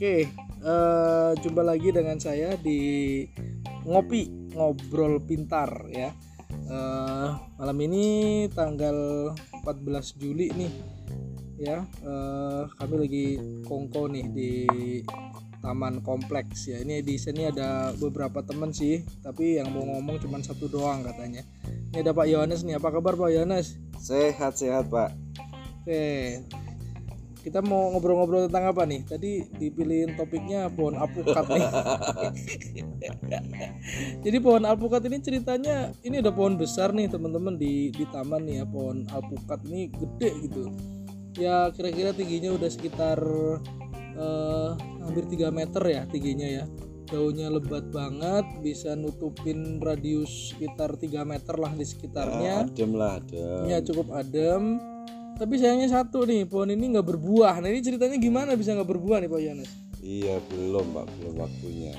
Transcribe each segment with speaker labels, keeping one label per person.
Speaker 1: Oke, eh, jumpa lagi dengan saya di ngopi ngobrol pintar ya. Eh, malam ini tanggal 14 Juli nih ya. eh, kami lagi kongko nih di Taman Kompleks ya. Ini di sini ada beberapa teman sih, tapi yang mau ngomong cuma satu doang katanya. Ini ada Pak Yohanes nih. Apa kabar Pak Yohanes?
Speaker 2: Sehat-sehat pak
Speaker 1: Oke, kita mau ngobrol-ngobrol tentang apa nih? Tadi dipilihin topiknya pohon alpukat nih. Jadi pohon alpukat ini ceritanya ini ada pohon besar nih teman-teman di di taman nih ya pohon alpukat ini gede gitu. Ya kira-kira tingginya udah sekitar eh, hampir 3 meter ya tingginya ya. Daunnya lebat banget, bisa nutupin radius sekitar 3 meter lah di sekitarnya.
Speaker 2: Adem lah adem
Speaker 1: Ya cukup adem. Tapi sayangnya satu nih, pohon ini nggak berbuah. Nah ini ceritanya gimana bisa nggak berbuah nih Pak Yohanes?
Speaker 2: Iya belum pak belum waktunya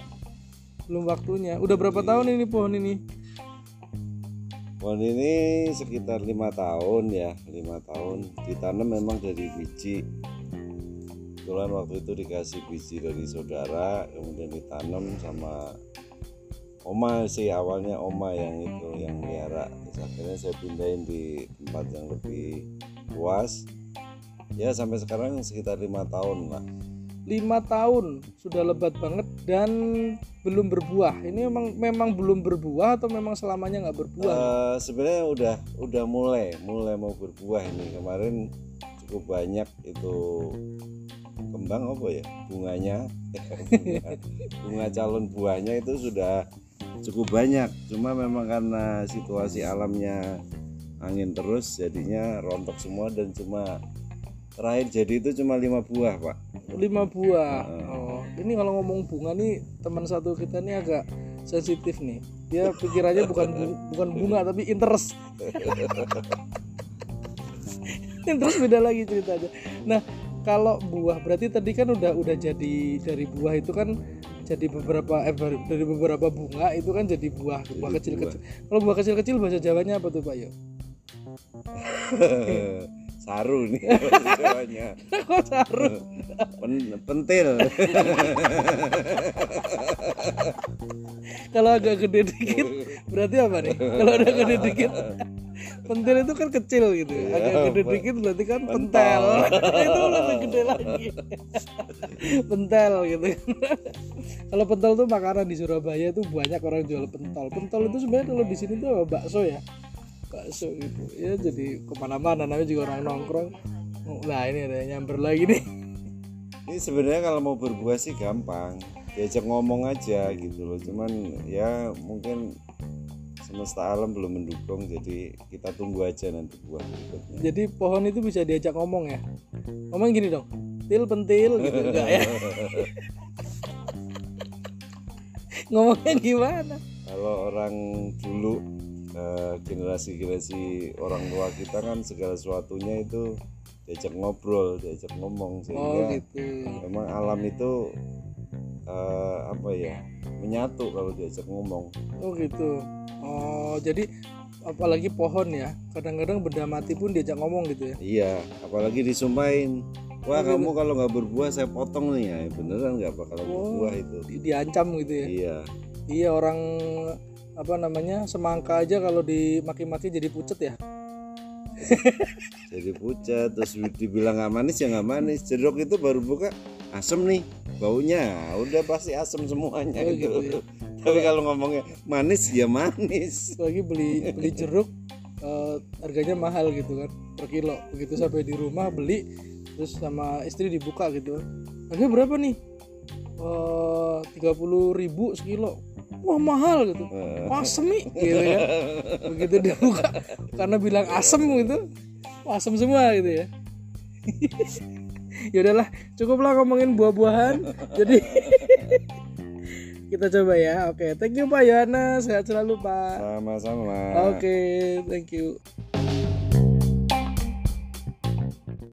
Speaker 1: Belum waktunya. Udah berapa tahun ini pohon ini?
Speaker 2: Pohon ini sekitar lima tahun ya lima tahun ditanam memang dari biji Kebetulan waktu itu dikasih biji dari saudara kemudian ditanam sama Oma sih awalnya Oma yang itu yang Terus akhirnya saya pindahin di tempat yang lebih luas ya sampai sekarang sekitar lima tahun lah
Speaker 1: Lima tahun sudah lebat banget dan belum berbuah. Ini memang memang belum berbuah atau memang selamanya nggak berbuah?
Speaker 2: Eh, sebenarnya udah udah mulai mulai mau berbuah ini. Kemarin cukup banyak itu kembang apa ya? Bunganya. Bunga, bunga calon buahnya itu sudah cukup banyak. Cuma memang karena situasi alamnya angin terus jadinya rontok semua dan cuma terakhir jadi itu cuma lima buah pak
Speaker 1: Lima buah. Oh, ini kalau ngomong bunga nih teman satu kita nih agak sensitif nih. Dia pikirannya bukan bu- bukan bunga tapi interest. interest beda lagi ceritanya. Nah, kalau buah berarti tadi kan udah udah jadi dari buah itu kan jadi beberapa eh, dari beberapa bunga itu kan jadi buah buah kecil kecil. Kalau buah kecil kecil bahasa Jawanya apa tuh Pak Yo?
Speaker 2: saru nih Jawanya.
Speaker 1: Kok taruh?
Speaker 2: Pen- pentil
Speaker 1: Kalau agak gede dikit berarti apa nih? Kalau udah gede dikit pentil itu kan kecil gitu. Agak gede dikit berarti kan pentel. itu lebih gede lagi. pentel gitu. kalau pentol tuh makanan di Surabaya itu banyak orang jual pentol. Pentol itu sebenarnya kalau di sini tuh bakso ya. Bakso gitu. Ya jadi ke mana-mana namanya juga orang nongkrong. Nah ini ada yang nyamber lagi nih.
Speaker 2: Ini sebenarnya kalau mau berbuah sih gampang, diajak ngomong aja gitu loh. Cuman ya mungkin semesta alam belum mendukung, jadi kita tunggu aja nanti buah berikutnya.
Speaker 1: Jadi pohon itu bisa diajak ngomong ya. Ngomong gini dong. Til pentil gitu enggak ya? Ngomongnya gimana?
Speaker 2: Kalau orang dulu eh, generasi-generasi orang tua kita kan segala sesuatunya itu diajak ngobrol, diajak ngomong
Speaker 1: Oh
Speaker 2: sehingga
Speaker 1: gitu.
Speaker 2: memang alam itu eh, apa ya menyatu kalau diajak ngomong.
Speaker 1: Oh gitu. Oh jadi apalagi pohon ya. Kadang-kadang benda mati pun diajak ngomong gitu ya.
Speaker 2: Iya, apalagi disumpahin. Wah
Speaker 1: Oh,
Speaker 2: kamu kalau nggak berbuah saya potong nih ya, beneran nggak bakal berbuah itu.
Speaker 1: Di- diancam gitu ya.
Speaker 2: Iya,
Speaker 1: Iya orang apa namanya semangka aja kalau dimaki-maki jadi pucet ya.
Speaker 2: jadi pucat terus dibilang nggak manis ya nggak manis. Jeruk itu baru buka asem nih baunya, udah pasti asem semuanya
Speaker 1: Oh,
Speaker 2: gitu.
Speaker 1: gitu ya.
Speaker 2: Tapi kalau ngomongnya manis ya manis.
Speaker 1: lagi beli beli jeruk eh, harganya mahal gitu kan per kilo begitu sampai di rumah beli terus sama istri dibuka gitu harganya berapa nih tiga puluh ribu sekilo wah mahal gitu. Asem nih gitu ya. Begitu dibuka karena bilang asem gitu. Wah, asem semua gitu ya. Ya udahlah cukuplah ngomongin buah-buahan. Jadi kita coba ya. Oke thank you pak Yohana sehat selalu pak.
Speaker 2: Sama-sama.
Speaker 1: Oke, thank you.